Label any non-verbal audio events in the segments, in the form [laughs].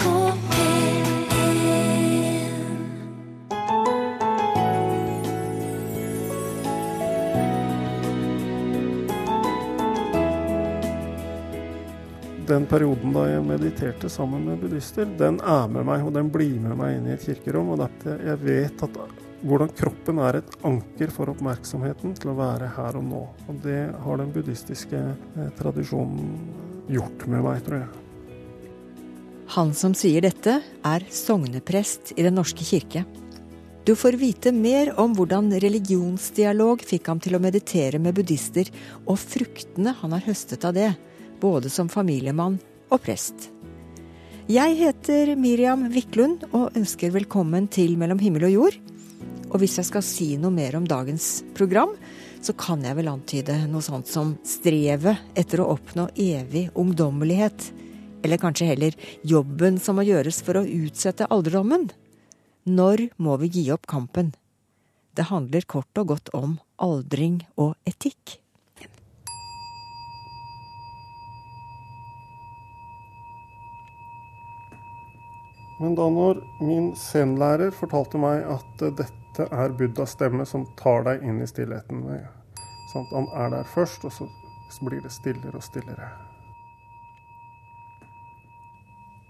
NRK P1 Den perioden da jeg mediterte sammen med buddhister, den er med meg, og den blir med meg inn i et kirkerom. Og det, jeg vet at hvordan kroppen er et anker for oppmerksomheten til å være her og nå. Og det har den buddhistiske eh, tradisjonen gjort med meg, tror jeg. Han som sier dette, er sogneprest i Den norske kirke. Du får vite mer om hvordan religionsdialog fikk ham til å meditere med buddhister, og fruktene han har høstet av det, både som familiemann og prest. Jeg heter Miriam Wiklund og ønsker velkommen til Mellom himmel og jord. Og hvis jeg skal si noe mer om dagens program, så kan jeg vel antyde noe sånt som strevet etter å oppnå evig ungdommelighet. Eller kanskje heller jobben som må gjøres for å utsette alderdommen. Når må vi gi opp kampen? Det handler kort og godt om aldring og etikk. Men da når min zen-lærer fortalte meg at dette er Buddhas stemme som tar deg inn i stillheten sånn at Han er der først, og så blir det stillere og stillere.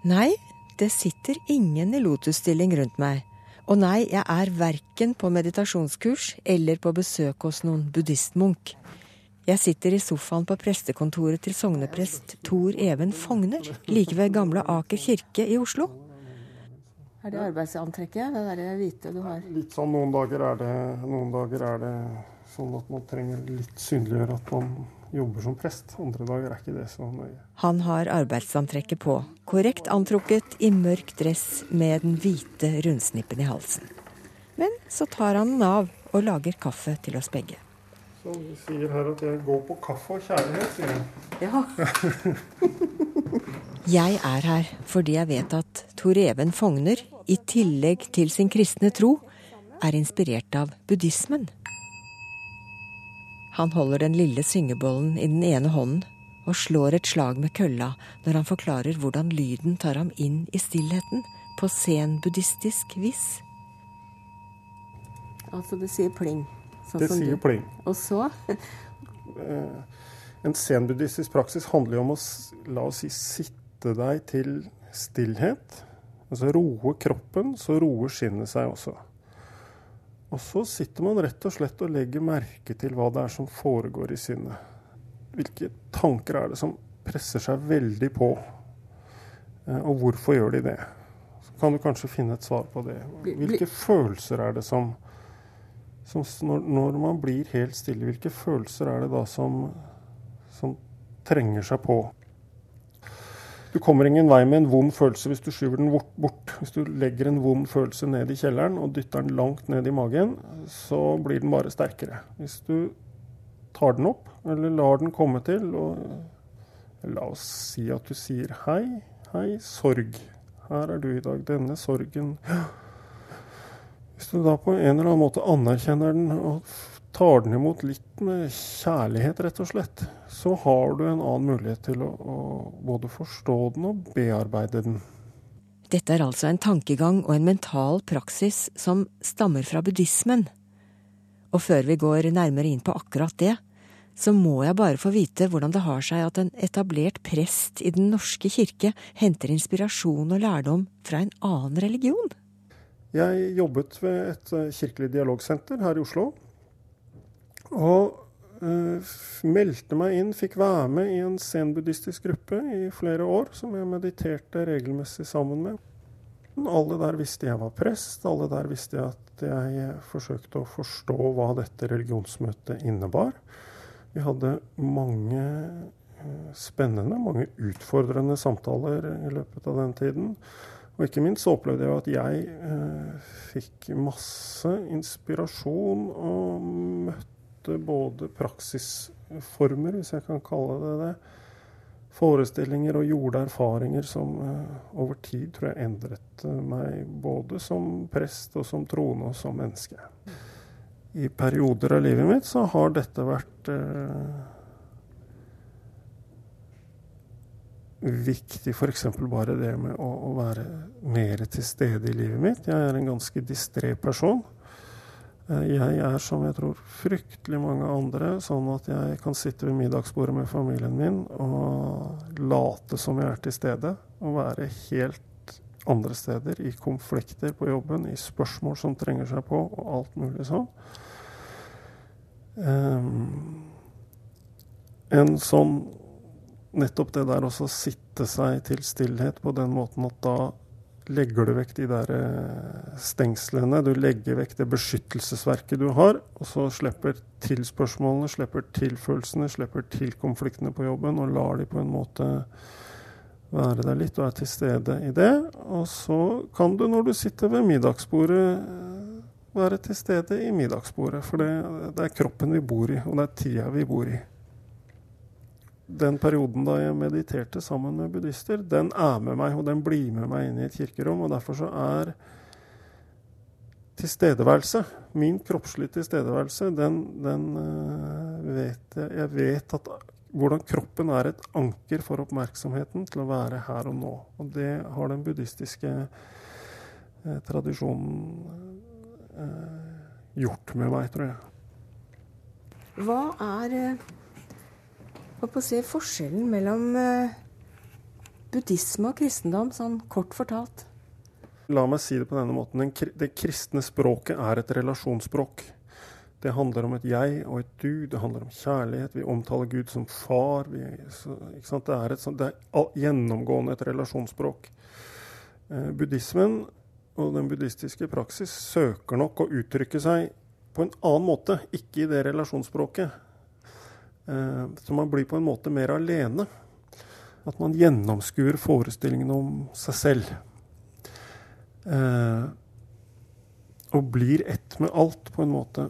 Nei, det sitter ingen i lotusstilling rundt meg. Og nei, jeg er verken på meditasjonskurs eller på besøk hos noen buddhistmunk. Jeg sitter i sofaen på prestekontoret til sogneprest Tor Even Fogner, like ved gamle Aker kirke i Oslo. Er det arbeidsantrekket? Det der hvite du har? Litt sånn noen dager er det, noen dager er det sånn at man trenger litt synliggjøre at man jobber som prest. Andre dager er ikke det så nøye. Han har arbeidsantrekket på, korrekt antrukket i mørk dress med den hvite rundsnippen i halsen. Men så tar han den av og lager kaffe til oss begge. Så du sier her at jeg går på kaffe og kjærlighet, sier han. Ja. jeg er her fordi jeg vet at Tor Even Fogner, i tillegg til sin kristne tro, er inspirert av buddhismen. Han holder den lille syngebollen i den ene hånden og slår et slag med kølla når han forklarer hvordan lyden tar ham inn i stillheten på senbuddhistisk vis. Altså det sier pling? Sånn det sier pling. Og så? en senbuddhistisk praksis handler jo om å la oss si sitte deg til stillhet. Altså roe kroppen, så roer sinnet seg også. Og så sitter man rett og slett og legger merke til hva det er som foregår i sinnet. Hvilke tanker er det som presser seg veldig på, og hvorfor gjør de det? Så kan du kanskje finne et svar på det. Hvilke følelser er det som, som når, når, man blir helt stille, hvilke følelser er det da som, som trenger seg på? Du kommer ingen vei med en vond følelse hvis du skyver den bort. Hvis du legger en vond følelse ned i kjelleren og dytter den langt ned i magen, så blir den bare sterkere. Hvis du tar den opp, eller lar den komme til, og la oss si at du sier hei, hei, sorg. Her er du i dag. Denne sorgen Hvis du da på en eller annen måte anerkjenner den og tar den imot litt med kjærlighet, rett og slett, så har du en annen mulighet til å, å både forstå den og bearbeide den. Dette er altså en tankegang og en mental praksis som stammer fra buddhismen. Og før vi går nærmere inn på akkurat det, så må jeg bare få vite hvordan det har seg at en etablert prest i Den norske kirke henter inspirasjon og lærdom fra en annen religion. Jeg jobbet ved et kirkelig dialogsenter her i Oslo. Og uh, meldte meg inn, fikk være med i en zen-buddhistisk gruppe i flere år, som jeg mediterte regelmessig sammen med. Alle der visste jeg var prest, alle der visste jeg at jeg forsøkte å forstå hva dette religionsmøtet innebar. Vi hadde mange uh, spennende, mange utfordrende samtaler i løpet av den tiden. Og ikke minst så opplevde jeg at jeg eh, fikk masse inspirasjon og møtte både praksisformer, hvis jeg kan kalle det det, forestillinger og gjorde erfaringer som uh, over tid tror jeg endret uh, meg både som prest og som troende og som menneske. I perioder av livet mitt så har dette vært uh, viktig f.eks. bare det med å, å, være mer til stede i livet mitt. Jeg er en ganske distré person. Eh, jeg er som jeg tror fryktelig mange andre, sånn at jeg kan sitte ved middagsbordet med familien min og late som jeg er til stede, og være helt andre steder, i konflikter på jobben, i spørsmål som trenger seg på, og alt mulig sånn. Um, en sånn Nettopp det der å sitte seg til stillhet på den måten at da legger du vekk de der eh, stengslene. Du legger vekk det beskyttelsesverket du har, og så slipper til spørsmålene, slipper til følelsene, slipper til konfliktene på jobben, og lar de på en måte være der litt og er til stede i det. Og så kan du, når du sitter ved middagsbordet, være til stede i middagsbordet. For det, det er kroppen vi bor i, og det er tida vi bor i den perioden da jeg mediterte sammen med buddhister, den er med meg, og den blir med meg inn i et kirkerom. Og derfor så er tilstedeværelse, min kroppslige tilstedeværelse, den, den uh, vet jeg Jeg vet at hvordan kroppen er et anker for oppmerksomheten til å være her og nå. Og det har den buddhistiske eh, tradisjonen eh, gjort med meg, tror jeg. Hva er hva på å se forskjellen mellom eh, buddhisme og kristendom, sånn kort fortalt? La meg si det på denne måten. Det kristne språket er et relasjonsspråk. Det handler om et jeg og et du. Det handler om kjærlighet. Vi omtaler Gud som far. Vi, det, er et, det, er gjennomgående et relasjonsspråk. Eh, buddhismen og den buddhistiske praksis søker nok å uttrykke seg på en annen måte, ikke i det relasjonsspråket. Eh, så man blir på en måte mer alene. At man gjennomskuer forestillingene om seg selv. Eh, og blir ett med alt, på en måte.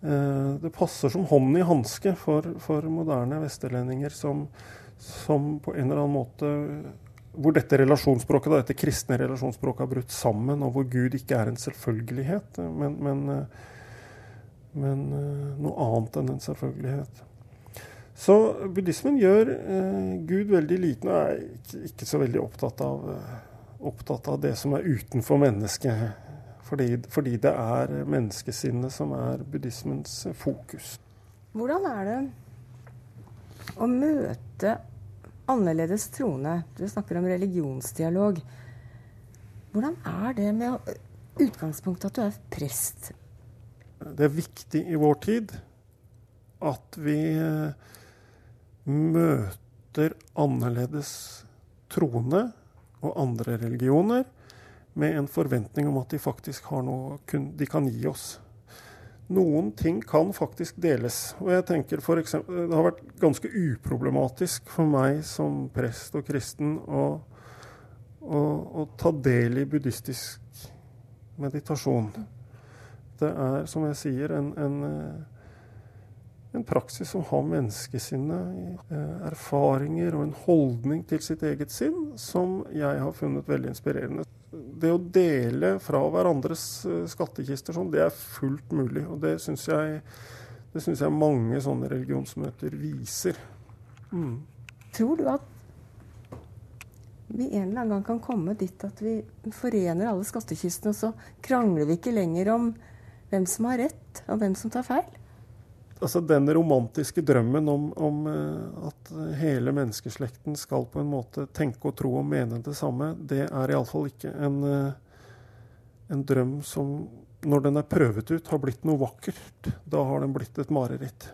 Eh, det passer som hånd i hanske for, for, moderne vesterlendinger som, som, på en eller annen måte Hvor dette relasjonsspråket, dette kristne relasjonsspråket har brutt sammen, og hvor Gud ikke er en selvfølgelighet. men, men men uh, noe annet enn en selvfølgelighet. Så buddhismen gjør uh, Gud veldig liten og er ikke, ikke så veldig opptatt av, uh, opptatt av, det som er utenfor mennesket. Fordi, fordi det er menneskesinnet som er buddhismens fokus. Hvordan er det å møte annerledes troende? Du snakker om religionsdialog. Hvordan er det med utgangspunktet at du er prest? Det er viktig i vår tid at vi eh, møter annerledes troende og andre religioner med en forventning om at de faktisk har noe de kan gi oss. Noen ting kan faktisk deles. Og jeg tenker for eksempel, Det har vært ganske uproblematisk for meg som prest og kristen å, å, å ta del i buddhistisk meditasjon. Det er, som jeg sier, en, en, eh, en praksis som har menneskesinnet, eh, erfaringer og en holdning til sitt eget sinn, som jeg har funnet veldig inspirerende. Det å dele fra hverandres eh, skattkister sånn, det er fullt mulig. Og det syns jeg, jeg, mange sånne religionsmøter viser. Mm. Tror du at vi en eller annen gang kan komme dit at vi forener alle skattkistene, og så krangler vi ikke lenger om hvem som har rett, og hvem som tar feil? Altså Den romantiske drømmen om, om uh, at hele menneskeslekten skal på en måte tenke og tro og mene det samme, det er iallfall ikke en, uh, en drøm som, når den er prøvet ut, har blitt noe vakkert. Da har den blitt et mareritt.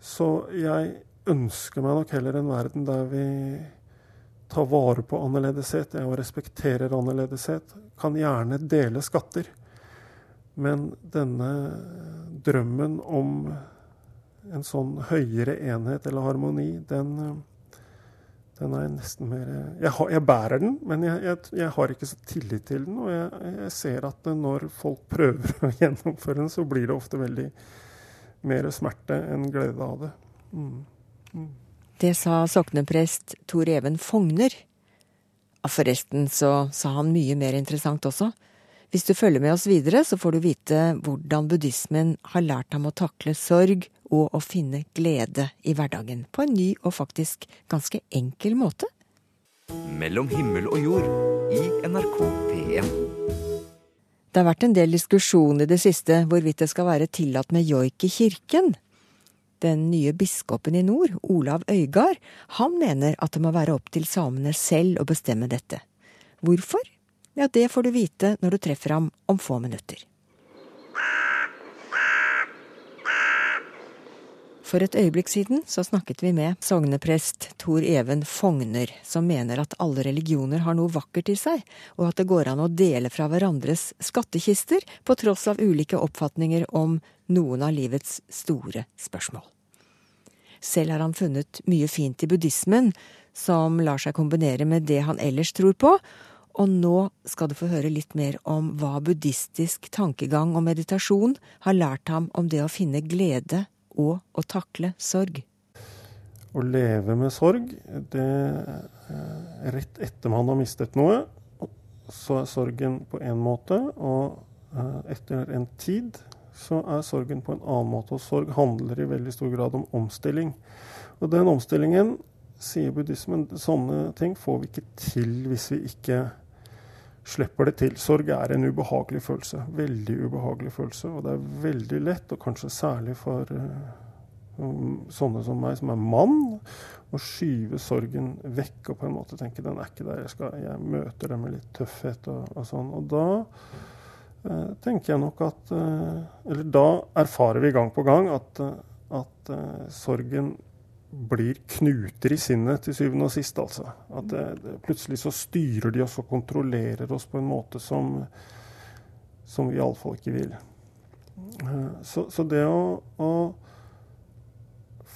Så jeg ønsker meg nok heller en verden der vi tar vare på annerledeshet Jeg respekterer annerledeshet. Kan gjerne dele skatter. Men denne drømmen om en sånn høyere enhet eller harmoni, den, den er nesten mer jeg, har, jeg, bærer den, men jeg, jeg, jeg, har ikke så tillit til den. Og jeg, ser at når folk prøver [laughs] å gjennomføre den, så blir det ofte veldig mer smerte enn glede av det. Mm. Mm. Det sa sokneprest Tor Even Fogner. Forresten så sa han mye mer interessant også. Hvis du følger med oss videre, så får du vite hvordan buddhismen har lært ham å takle sorg, og å finne glede i hverdagen på en ny og faktisk ganske enkel måte. Mellom himmel og jord i NRK P1. Det har vært en del diskusjon i det siste hvorvidt det skal være tillatt med joik i kirken. Den nye biskopen i nord, Olav Øygard, han mener at det må være opp til samene selv å bestemme dette. Hvorfor? Ja, det får du vite når du treffer ham om få minutter. For et øyeblikk siden så snakket vi med sogneprest Tor Even Fogner, som mener at alle religioner har noe vakkert i seg, og at det går an å dele fra hverandres skattekister på tross av ulike oppfatninger om noen av livets store spørsmål. Selv har han funnet mye fint i buddhismen, som lar seg kombinere med det han ellers tror på, og nå skal du få høre litt mer om hva buddhistisk tankegang og meditasjon har lært ham om det å finne glede og å takle sorg. Å leve med sorg, det er rett etter man har mistet noe, så er sorgen på én måte. Og eh, etter en tid så er sorgen på en annen måte. Og sorg handler i veldig stor grad om omstilling. Og den omstillingen, sier buddhismen, sånne ting får vi ikke til hvis vi ikke slipper det til. Sorg er en ubehagelig følelse. Veldig ubehagelig følelse. Og det er veldig lett, og kanskje særlig for uh, sånne som meg, som er mann, å skyve sorgen vekk og på en måte tenke den er ikke der. Jeg, skal, jeg møter det med litt tøffhet og, og sånn. Og da uh, tenker jeg nok at uh, Eller da erfarer vi gang på gang at, at sorgen blir knuter i sinnet til syvende og sist. altså. At det, det, plutselig så styrer de oss og kontrollerer oss på en måte som, som vi iallfall ikke vil. Eh, så, så det å, å,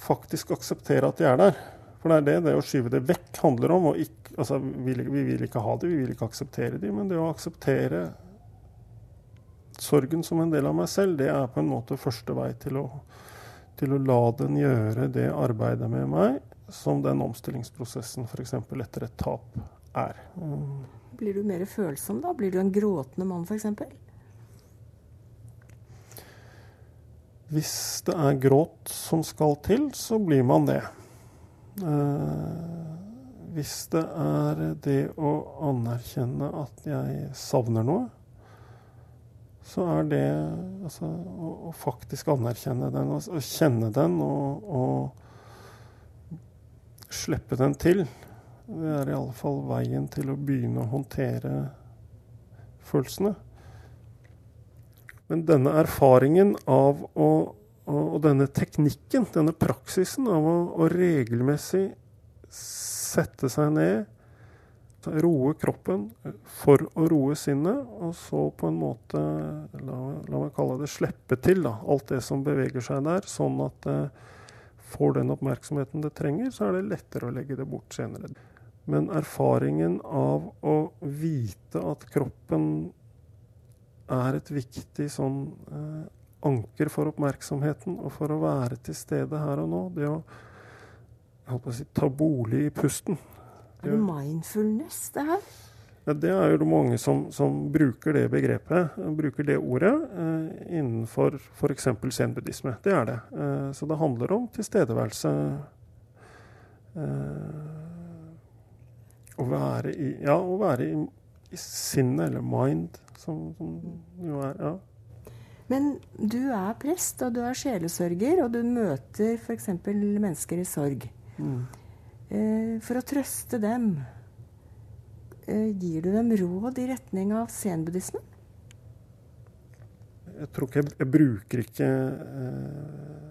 faktisk akseptere at de er der For det er det det å skyve det vekk handler om. Ikke, altså, vi, vi, vil ikke ha det, vi vil ikke akseptere de, men det å akseptere sorgen som en del av meg selv, det er på en måte første vei til å til å la den gjøre det arbeidet med meg som den omstillingsprosessen f.eks. etter et tap er. Blir du mer følsom da? Blir du en gråtende mann f.eks.? Hvis det er gråt som skal til, så blir man det. Eh, hvis det er det å anerkjenne at jeg savner noe, så er det altså, å, å, faktisk anerkjenne den og, og kjenne den og, og, slippe den til. Det er i alle fall veien til å begynne å håndtere følelsene. Men denne erfaringen av å og, denne teknikken, denne praksisen av å, å regelmessig sette seg ned roe kroppen for å roe sinnet, og så på en måte, la, la meg kalle det slippe til, da, alt det som beveger seg der, sånn at det får den oppmerksomheten det trenger, så er det lettere å legge det bort senere. Men erfaringen av å vite at kroppen er et viktig sånn eh, anker for oppmerksomheten, og for å være til stede her og nå, det å, å si, ta bolig i pusten er det mindfulness, det her? Ja, det er jo mange som, som, bruker det begrepet, bruker det ordet, eh, innenfor f.eks. zen-buddhisme. Det er det. Eh, så det handler om tilstedeværelse. Eh, å være i Ja, å være i, i sinnet, eller mind, som, som jo er Ja. Men du er prest, og du er sjelesørger, og du møter f.eks. mennesker i sorg. Mm. Eh, for å trøste dem, eh, gir du dem råd i retning av senbuddhismen? Jeg tror ikke jeg, jeg bruker ikke eh,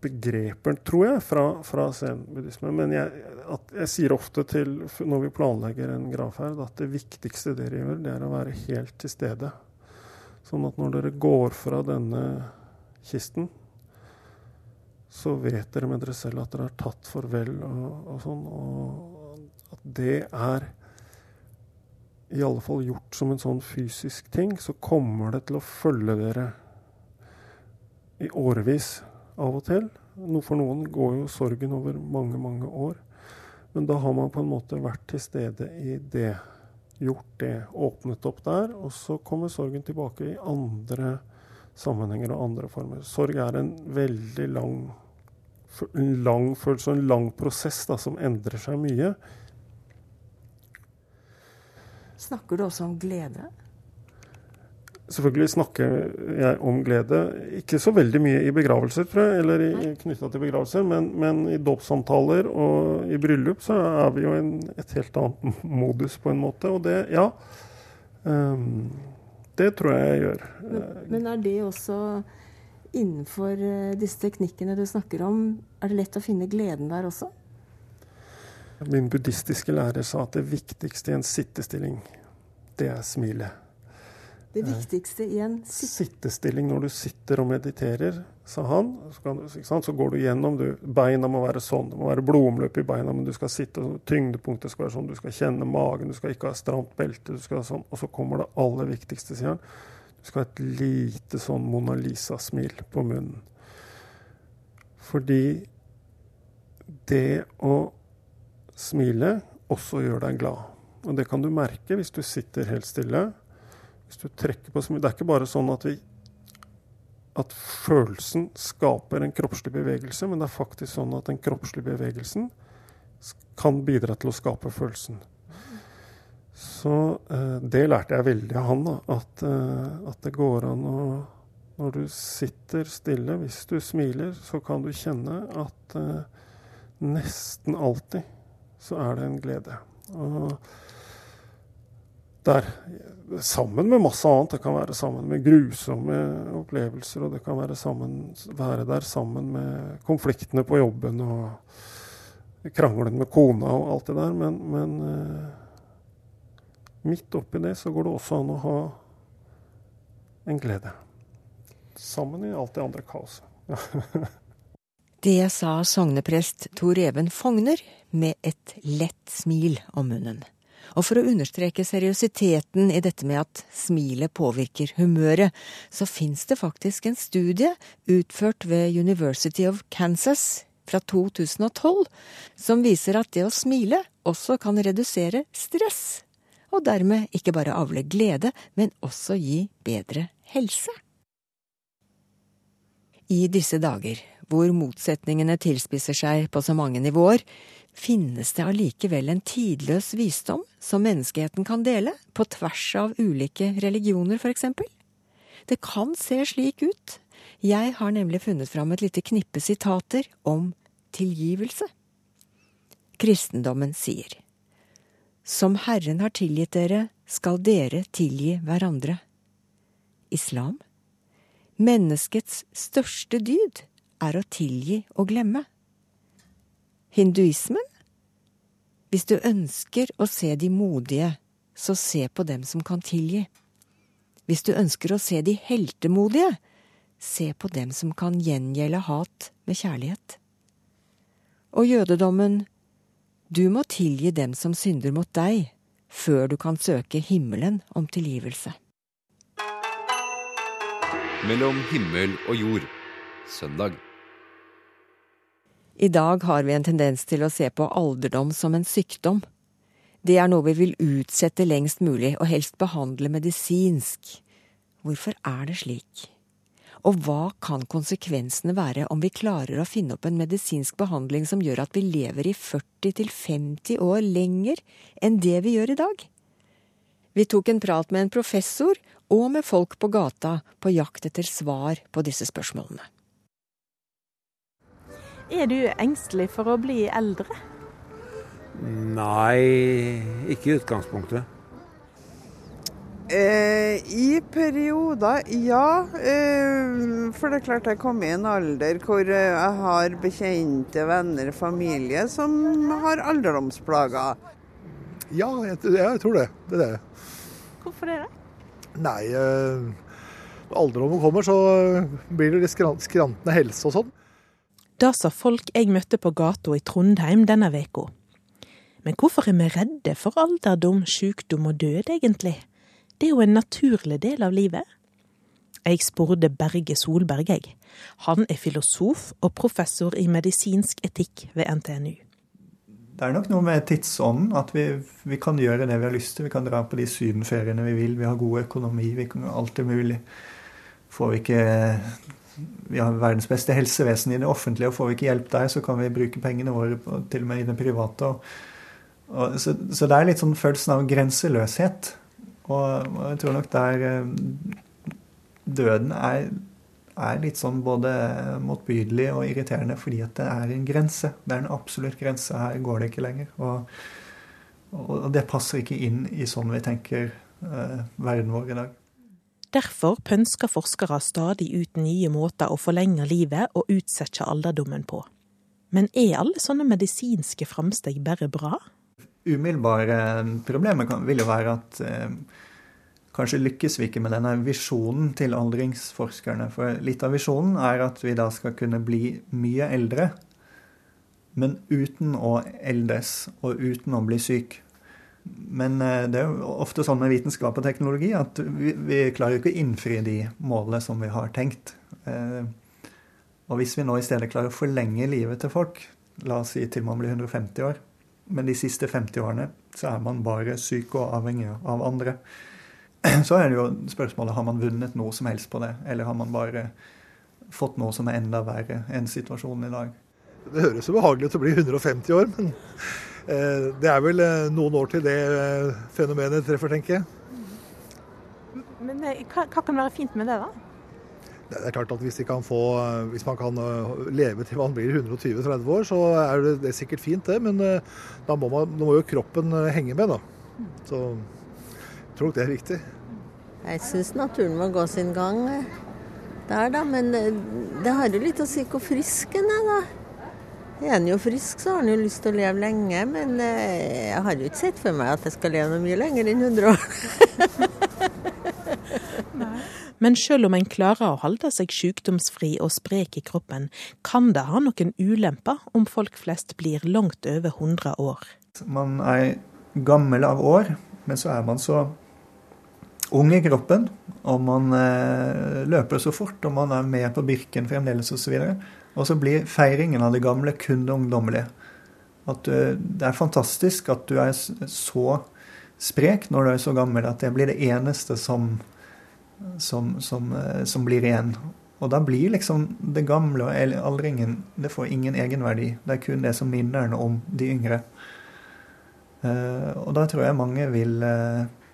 begreper, tror jeg, fra, fra zenbuddhismen. Men jeg, jeg, sier ofte til, når vi planlegger en gravferd, at det viktigste dere gjør, det er å være helt til stede. Sånn at når dere går fra denne kisten, så vet dere med dere selv at dere har tatt farvel og, og sånn. Og at det er i alle fall gjort som en sånn fysisk ting, så kommer det til å følge dere i årevis av og til. For noen går jo sorgen over mange, mange år. Men da har man på en måte vært til stede i det. Gjort det. Åpnet opp der. Og så kommer sorgen tilbake i andre sammenhenger og andre former. Sorg er en veldig lang, en lang følelse og en lang prosess da, som endrer seg mye. Snakker du også om glede? Selvfølgelig snakker jeg om glede. Ikke så veldig mye i begravelser, tror jeg, eller knytta til begravelser, men, men i dåpssamtaler og i bryllup så er vi jo i et helt annet modus, på en måte. Og det, ja. Um, det tror jeg jeg gjør. Men, men, er det også innenfor eh, disse teknikkene du snakker om, er det lett å finne gleden der også? Min buddhistiske lærer sa at det viktigste i en sittestilling, det er smilet. Det viktigste i en sitt sittestilling når du sitter og mediterer, sa han. Så, kan, så går du gjennom du, Beina må være sånn, det må være blodomløp i beina, men du skal sitte Tyngdepunktet skal være sånn, du skal kjenne magen, du skal ikke ha stramt belte. du skal ha sånn, Og så kommer det aller viktigste, sier han. Du skal ha et lite sånn Mona Lisa-smil på munnen. Fordi det å smile også gjør deg glad. Og det kan du merke hvis du sitter helt stille hvis du trekker på Det er ikke bare sånn at, vi, at følelsen skaper en kroppslig bevegelse, men det er faktisk sånn at den kroppslige bevegelsen kan bidra til å skape følelsen. Så eh, det lærte jeg veldig av han, da, at, eh, at, det går an å Når du sitter stille, hvis du smiler, så kan du kjenne at eh, nesten alltid så er det en glede. Og der. Sammen med masse annet. Det kan være sammen med grusomme opplevelser, og det kan være, sammen, være der sammen med konfliktene på jobben og krangelen med kona og alt det der. Men, men uh, midt oppi det så går det også an å ha en glede. Sammen i alt det andre kaoset. [laughs] det sa sogneprest Tor Even Fogner med et lett smil om munnen. Og for å understreke seriøsiteten i dette med at smilet påvirker humøret, så fins det faktisk en studie utført ved University of Kansas fra 2012 som viser at det å smile også kan redusere stress, og dermed ikke bare avle glede, men også gi bedre helse. I disse dager, hvor motsetningene tilspisser seg på så mange nivåer, finnes det allikevel en tidløs visdom som menneskeheten kan dele, på tvers av ulike religioner, for eksempel? Det kan se slik ut. Jeg har nemlig funnet fram et lite knippe sitater om tilgivelse. Kristendommen sier, Som Herren har tilgitt dere, skal dere tilgi hverandre. Islam, menneskets største dyd er å tilgi og glemme hinduismen? Hvis du ønsker å se de modige, så se på dem som kan tilgi. Hvis du ønsker å se de heltemodige, se på dem som kan gjengjelde hat med kjærlighet. Og jødedommen, du må tilgi dem som synder mot deg, før du kan søke himmelen om tilgivelse. Mellom himmel og jord, søndag. I dag har vi en tendens til å se på alderdom som en sykdom. Det er noe vi vil utsette lengst mulig, og helst behandle medisinsk. Hvorfor er det slik? Og hva kan konsekvensene være om vi klarer å finne opp en medisinsk behandling som gjør at vi lever i 40-50 år lenger enn det vi gjør i dag? Vi tok en prat med en professor og med folk på gata på jakt etter svar på disse spørsmålene. Er du engstelig for å bli eldre? Nei, ikke i utgangspunktet. Eh, I perioder, ja. Eh, for det er klart jeg kom i en alder hvor jeg har bekjente, venner, familie som har alderdomsplager. Ja, jeg, jeg tror det. Det er det. Hvorfor det? Nei, eh, når alderdommen kommer så blir det litt skrantende helse og sånn. Det sa folk jeg møtte på gata i Trondheim denne veka. Men hvorfor er vi redde for alderdom, sykdom og død, egentlig? Det er jo en naturlig del av livet. Jeg spurte Berge Solberg, jeg. Han er filosof og professor i medisinsk etikk ved NTNU. Det er nok noe med tidsånden, at vi, vi, kan gjøre det vi har lyst til. Vi kan dra på de sydenferiene vi vil, vi har god økonomi, vi kan alt er mulig. får vi ikke vi har verdens beste helsevesen i det offentlige, og får vi ikke hjelp der, så kan vi bruke pengene våre til og med i det private. Og, og, så, så, det er litt sånn følelsen av grenseløshet. Og, og jeg tror nok der eh, døden er, er, litt sånn både motbydelig og irriterende fordi at det er en grense. Det er en absolutt grense. Her går det ikke lenger. Og, og det passer ikke inn i sånn vi tenker eh, verden vår i dag. Derfor pønsker forskere stadig ut nye måter å forlenge livet og utsette alderdommen på. Men er alle sånne medisinske framsteg bare bra? Umiddelbare problemet vil jo være at eh, kanskje lykkes vi ikke med denne visjonen til aldringsforskerne. For litt av visjonen er at vi da skal kunne bli mye eldre, men uten å eldes og uten å bli syk. Men eh, det er jo ofte sånn med vitenskap og teknologi at vi, vi klarer ikke å innfri de målene som vi har tenkt. Eh, og hvis vi nå i stedet klarer å forlenge livet til folk, la oss si til man blir 150 år, men de siste 50 årene så er man bare syk og avhengig av andre, [clears throat] så er det jo spørsmålet har man vunnet noe som helst på det, eller har man bare fått noe som er enda verre enn situasjonen i dag. Det høres jo behagelig ut å bli 150 år, men det er vel eh, noen år til det eh, fenomenet treffer, tenker jeg. Men hva, hva kan være fint med det, da? Det er klart at hvis, få, hvis, man kan leve til man blir 120-30 år, så er det, det er sikkert fint, det. Men da må, man, da må, jo kroppen henge med, da. Så jeg tror nok det er viktig. Jeg syns naturen må gå sin gang der, da. Men det har jo litt å si hvor frisk en er, da. Er han jo frisk, så har han jo lyst til å leve lenge. Men eh, jeg har jo ikke sett for meg at jeg skal leve noe mye lenger enn 100 år. [laughs] men selv om en klarer å holde seg sykdomsfri og sprek i kroppen, kan det ha noen ulemper om folk flest blir langt over 100 år. Man er gammel av år, men så er man så ung i kroppen, og man eh, løper så fort, og man er med på Birken fremdeles osv. Og så blir feiringen av det gamle kun det ungdommelige. At du, det er fantastisk at du er så sprek når du er så gammel at det blir det eneste som, som, som, eh, som blir igjen. Og da blir liksom det gamle og aldringen Det får ingen egenverdi. Det er kun det som minner om de yngre. Uh, og da tror jeg mange vil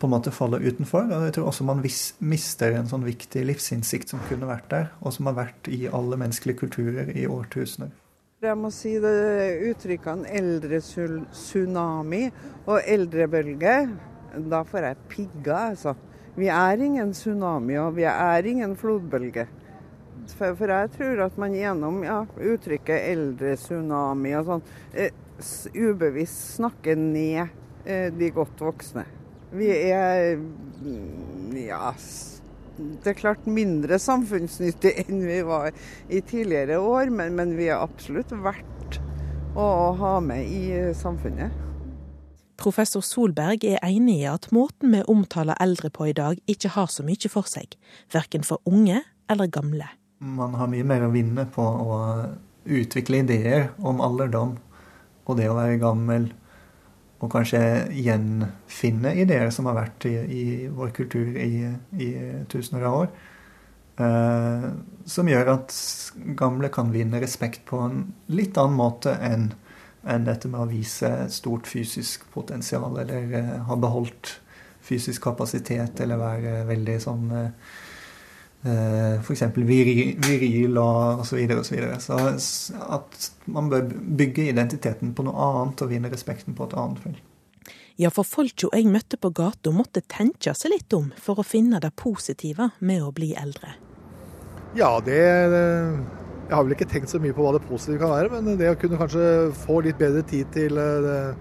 på en måte faller utenfor. Og jeg tror også man mister en sånn viktig livsinnsikt som kunne vært der, og som har vært i alle menneskelige kulturer i årtusener. Jeg må si det uttrykkene eldre-tsunami og eldrebølge. Da får jeg pigga, altså. Vi er ingen tsunami, og vi er ingen flodbølge. For, for jeg tror at man gjennom ja, uttrykket eldre-tsunami og sånn, eh, ubevisst snakker ned eh, de godt voksne. Vi er ja, det er klart mindre samfunnsnyttig [laughs] enn vi var i tidligere år, men, men vi er absolutt verdt å ha med i samfunnet. Professor Solberg er enig i at måten vi omtaler eldre på i dag, ikke har så mye for seg. Verken for unge eller gamle. Man har mye mer å vinne på å utvikle ideer om alderdom og det å være gammel og kanskje gjenfinne ideer som har vært i, i vår kultur i, i, tusener av år. Eh, som gjør at gamle kan vinne respekt på en litt annen måte enn enn dette med å vise stort fysisk potensial eller eh, ha beholdt fysisk kapasitet eller være veldig sånn eh, F.eks. Viril, viril og osv. Så, videre, og så, så at man bør bygge identiteten på noe annet og vinne respekten på et annet felt. Ja, for folka jeg møtte på gata måtte tenke seg litt om for å finne det positive med å bli eldre. Ja, det Jeg har vel ikke tenkt så mye på hva det positive kan være, men det å kunne kanskje få litt bedre tid til, eh,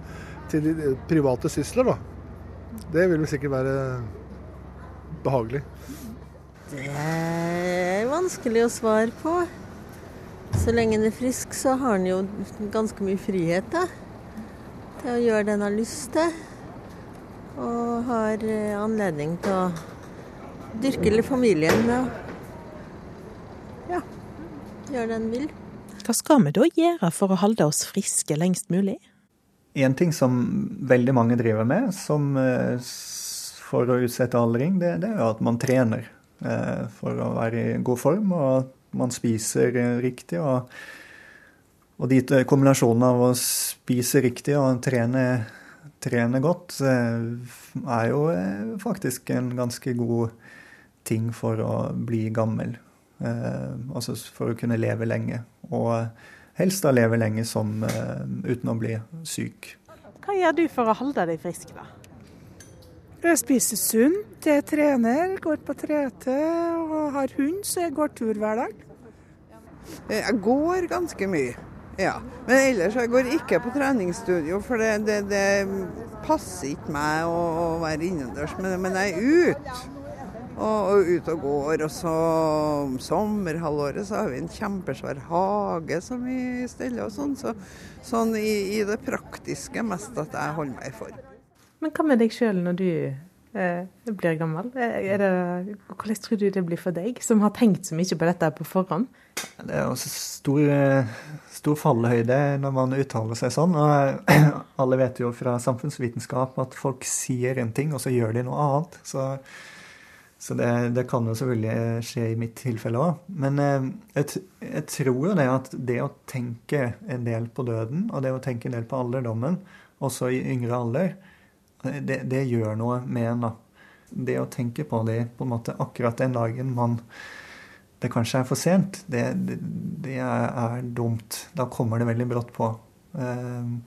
til private sysler, da. Det vil vel sikkert være behagelig. Det er vanskelig å svare på. Så lenge han er frisk, så har han jo ganske mye frihet da. til å gjøre det han har lyst til. Og har eh, anledning til å dyrke litt familien med å ja, gjøre det han vil. Hva skal vi da gjøre for å holde oss friske lengst mulig? En ting som veldig mange driver med som, eh, for å utsette aldring, det, det er jo at man trener. Eh, for å være i god form, og man spiser riktig. og og de kombinasjonen av å spise riktig og trene, trene godt er jo faktisk en ganske god ting for å bli gammel. Eh, altså for å kunne leve lenge. Og helst da leve lenge som, eh, uten å bli syk. Hva gjør du for å holde deg frisk, da? Jeg spiser sunt, jeg trener, går på 3T og har hund, så jeg går tur hver dag. Jeg går ganske mye, ja. Men ellers jeg går ikke på treningsstudio, for det, det, det passer ikke meg å, å være innendørs. Men, men jeg er ute og, og ut og går. Og så om sommerhalvåret så har vi en kjempesvær hage som vi steller og sånn. Så, sånn i, i, det praktiske mest at jeg holder meg i form. Men hva med deg sjøl når du eh, blir gammel? Det, hvordan tror du det blir for deg, som har tenkt så mye på dette på forhånd? Det er også stor, stor fallhøyde når man uttaler seg sånn. og [clears throat] Alle vet jo fra samfunnsvitenskap at folk sier en ting, og så gjør de noe annet. Så så det, det, kan jo selvfølgelig skje i mitt tilfelle òg. Men eh, jeg, jeg, tror jo det at det å tenke en del på døden, og det å tenke en del på alderdommen, også i yngre alder, det, det gjør noe med en. da. Det å tenke på det på en måte akkurat den dagen man det kanskje er for sent, det, det, det er, er, dumt. Da kommer det veldig brått på. Um,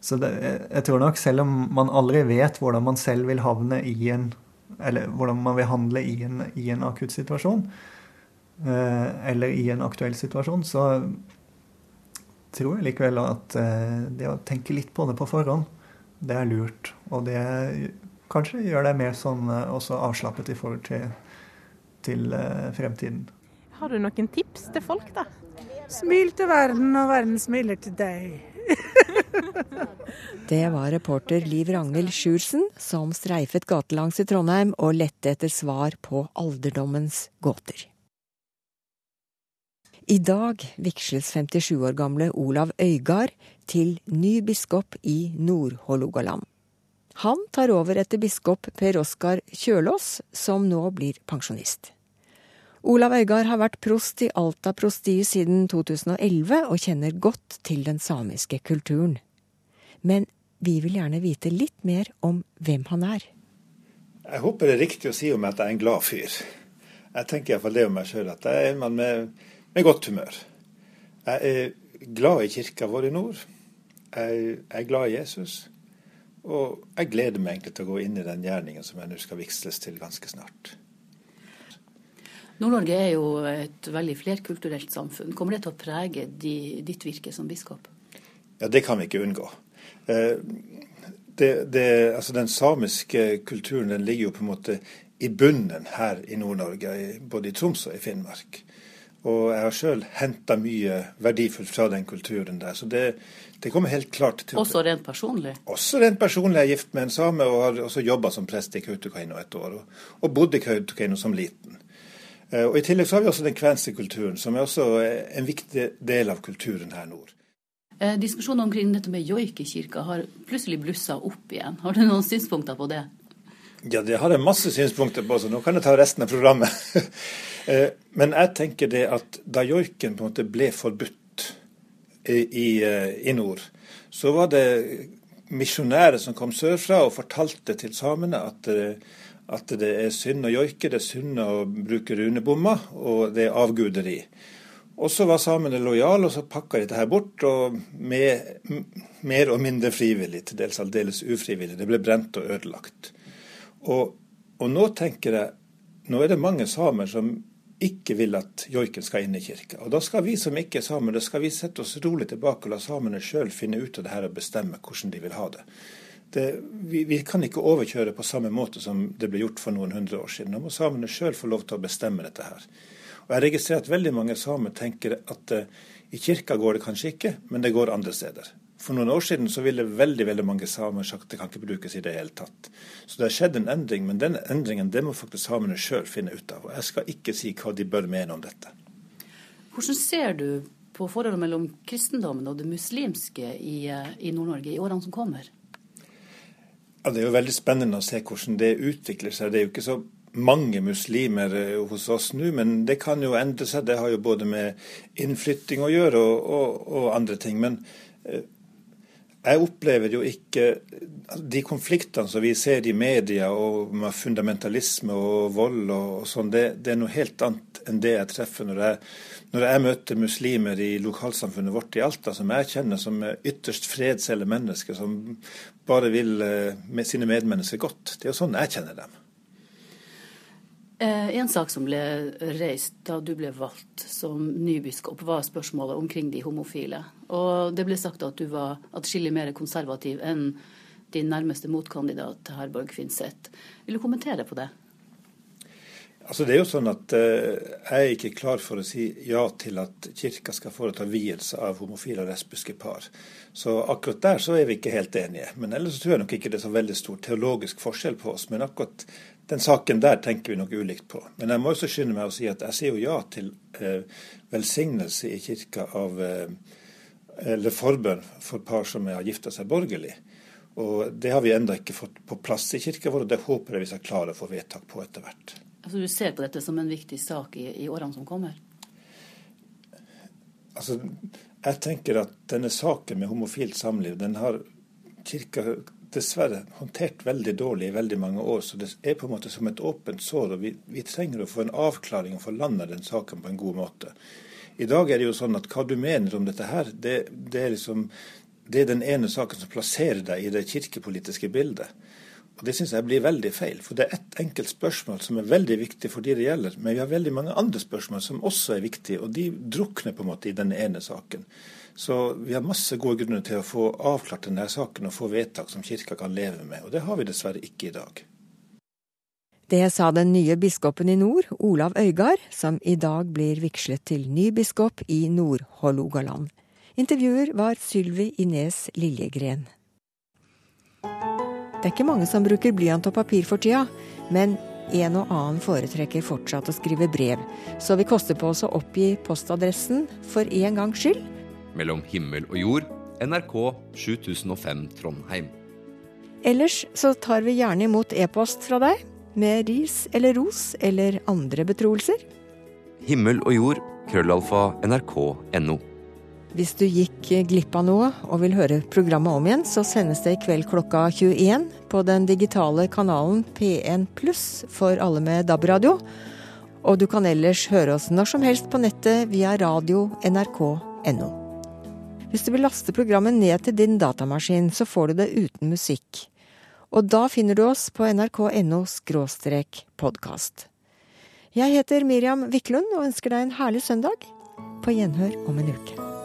så jeg tror nok, selv om man aldri vet hvordan man selv vil havne i en eller hvordan man vil handle i en, i en akutt situasjon, eh, eller i en aktuell situasjon, så tror jeg likevel at eh, det å tenke litt på det på forhånd, det er lurt. Og det kanskje gjør deg mer sånn eh, også avslappet i forhold til, til fremtiden. Har du noen tips til folk, da? Smil til verden, og verden smiler til deg. [laughs] Det var reporter Liv Ragnhild Sjursen som streifet gatelangs i Trondheim og lette etter svar på alderdommens gåter. I dag vigsles 57 år gamle Olav Øygard til ny biskop i Nord-Hålogaland. Han tar over etter biskop Per Oskar Kjølås, som nå blir pensjonist. Olav Øygard har vært prost i Alta prosti siden 2011 og kjenner godt til den samiske kulturen. Men vi vil gjerne vite litt mer om hvem han er. Jeg håper det er riktig å si om at jeg er en glad fyr. Jeg tenker iallfall det om meg sjøl, at jeg er en mann med, med, godt humør. Jeg er glad i kirka vår i nord. Jeg er glad i Jesus. Og jeg gleder meg egentlig til å gå inn i den gjerningen som jeg nå skal vigsles til ganske snart. Nord-Norge er jo et veldig flerkulturelt samfunn. Kommer det til å prege de, ditt virke som biskop? Ja, Det kan vi ikke unngå. Eh, det, det, altså Den samiske kulturen den ligger jo på en måte i bunnen her i Nord-Norge, både i Troms og i Finnmark. Og jeg har sjøl henta mye verdifullt fra den kulturen der. Så det, det kommer helt klart til Også rent personlig? Også rent personlig. Jeg er gift med en same og har også jobba som prest i Kautokeino et år. Og, og bodde i Kautokeino som liten. Eh, og I tillegg så har vi også den kvenske kulturen, som er også eh, en viktig del av kulturen her nord. Eh, diskusjonen omkring dette med joik i kirka har plutselig blussa opp igjen. Har du noen synspunkter på det? Ja, det har jeg masse synspunkter på, så nå kan jeg ta resten av programmet. [laughs] Eh, men jeg tenker det at da joiken på en måte ble forbudt i, i, i nord, så var det misjonærer som kom sørfra og fortalte til samene at at det er synd å joike, det er synd å bruke runebommer, og det er avguderi. Og så var samene lojale, og så pakka de dette her bort, og med, mer og mindre frivillig, til dels aldeles ufrivillig. Det ble brent og ødelagt. Og, og, nå tenker jeg Nå er det mange samer som ikke vil at joiken skal inn i kirka. Og da skal vi som ikke er samer, da skal vi sette oss rolig tilbake og la samene sjøl finne ut av det her og bestemme hvordan de vil ha det det, vi, vi, kan ikke overkjøre på samme måte som det ble gjort for noen hundre år siden. Nå må samene sjøl få lov til å bestemme dette her. Og Jeg registrerer at veldig mange samer tenker at uh, i kirka går det kanskje ikke, men det går andre steder. For noen år siden så ville veldig veldig mange samer sagt at det kan ikke brukes i det hele tatt. Så det har skjedd en endring, men den endringen det må faktisk samene sjøl finne ut av. Og jeg skal ikke si hva de bør mene om dette. Hvordan ser du på forholdet mellom kristendommen og det muslimske i, eh, i Nord-Norge i årene som kommer? Ja, Det er jo veldig spennende å se hvordan det utvikler seg. Det er jo ikke så mange muslimer eh, hos oss nå, men det kan jo endre seg. Det har jo både med innflytting å gjøre og, og, og andre ting. Men eh, jeg opplever jo ikke de konfliktene som vi ser i media og med fundamentalisme og vold og, sånn, det, det, er noe helt annet enn det jeg treffer når jeg, når jeg møter muslimer i lokalsamfunnet vårt i Alta, som jeg kjenner som ytterst fredselle mennesker, som bare vil eh, med sine medmennesker godt. Det er jo sånn jeg kjenner dem. Eh, en sak som ble reist da du ble valgt som ny biskop, var spørsmålet omkring de homofile. Og det ble sagt at du var atskillig mer konservativ enn din nærmeste motkandidat, Herborg Finseth. Vil du kommentere på det? Altså det er jo sånn at eh, Jeg er ikke klar for å si ja til at kirka skal foreta vielse av homofile og lesbiske par. Så akkurat der så er vi ikke helt enige. Men ellers så tror jeg nok ikke det er så veldig stor teologisk forskjell på oss. Men akkurat den saken der tenker vi nok ulikt på. Men jeg må også skynde meg å si at jeg sier jo ja til eh, velsignelse i kirka av eh, eller forbønn for par som har gifta seg borgerlig. Og Det har vi ennå ikke fått på plass i kirka vår, og det håper jeg vi skal klare å få vedtak på etter hvert. Altså Du ser på dette som en viktig sak i, i årene som kommer? Altså, Jeg tenker at denne saken med homofilt samliv, den har kirka dessverre håndtert veldig dårlig i veldig mange år. Så det er på en måte som et åpent sår. og Vi, vi trenger å få en avklaring og få landa den saken på en god måte. I dag er det jo sånn at hva du mener om dette her, det, det, er liksom det er den ene saken som plasserer deg i det kirkepolitiske bildet. Og Det syns jeg blir veldig feil. For det er ett enkelt spørsmål som er veldig viktig for de det gjelder. Men vi har veldig mange andre spørsmål som også er viktige, og de drukner på en måte i den ene saken. Så vi har masse gode grunner til å få avklart denne saken og få vedtak som kirka kan leve med. Og det har vi dessverre ikke i dag. Det sa den nye biskopen i nord, Olav Øygard, som i dag blir vigslet til ny biskop i Nord-Hålogaland. Intervjuer var Sylvi Ines Liljegren. Det er ikke mange som bruker blyant og papir for tida, men en og annen foretrekker fortsatt å skrive brev, så vi koster på oss å oppgi postadressen for en gangs skyld mellom himmel og jord, NRK 7005 Trondheim. Ellers så tar vi gjerne imot e-post fra deg, med ris eller ros eller andre betroelser. Himmel og jord, krøllalfa, nrk.no. Hvis du gikk glipp av noe og vil høre programmet om igjen, så sendes det i kveld klokka 21 på den digitale kanalen P1 pluss for alle med DAB-radio. Og du kan ellers høre oss når som helst på nettet via radio nrk.no. Hvis du vil laste programmet ned til din datamaskin, så får du det uten musikk. Og da finner du oss på nrk.no podkast. Jeg heter Miriam Wiklund og ønsker deg en herlig søndag. På gjenhør om en uke.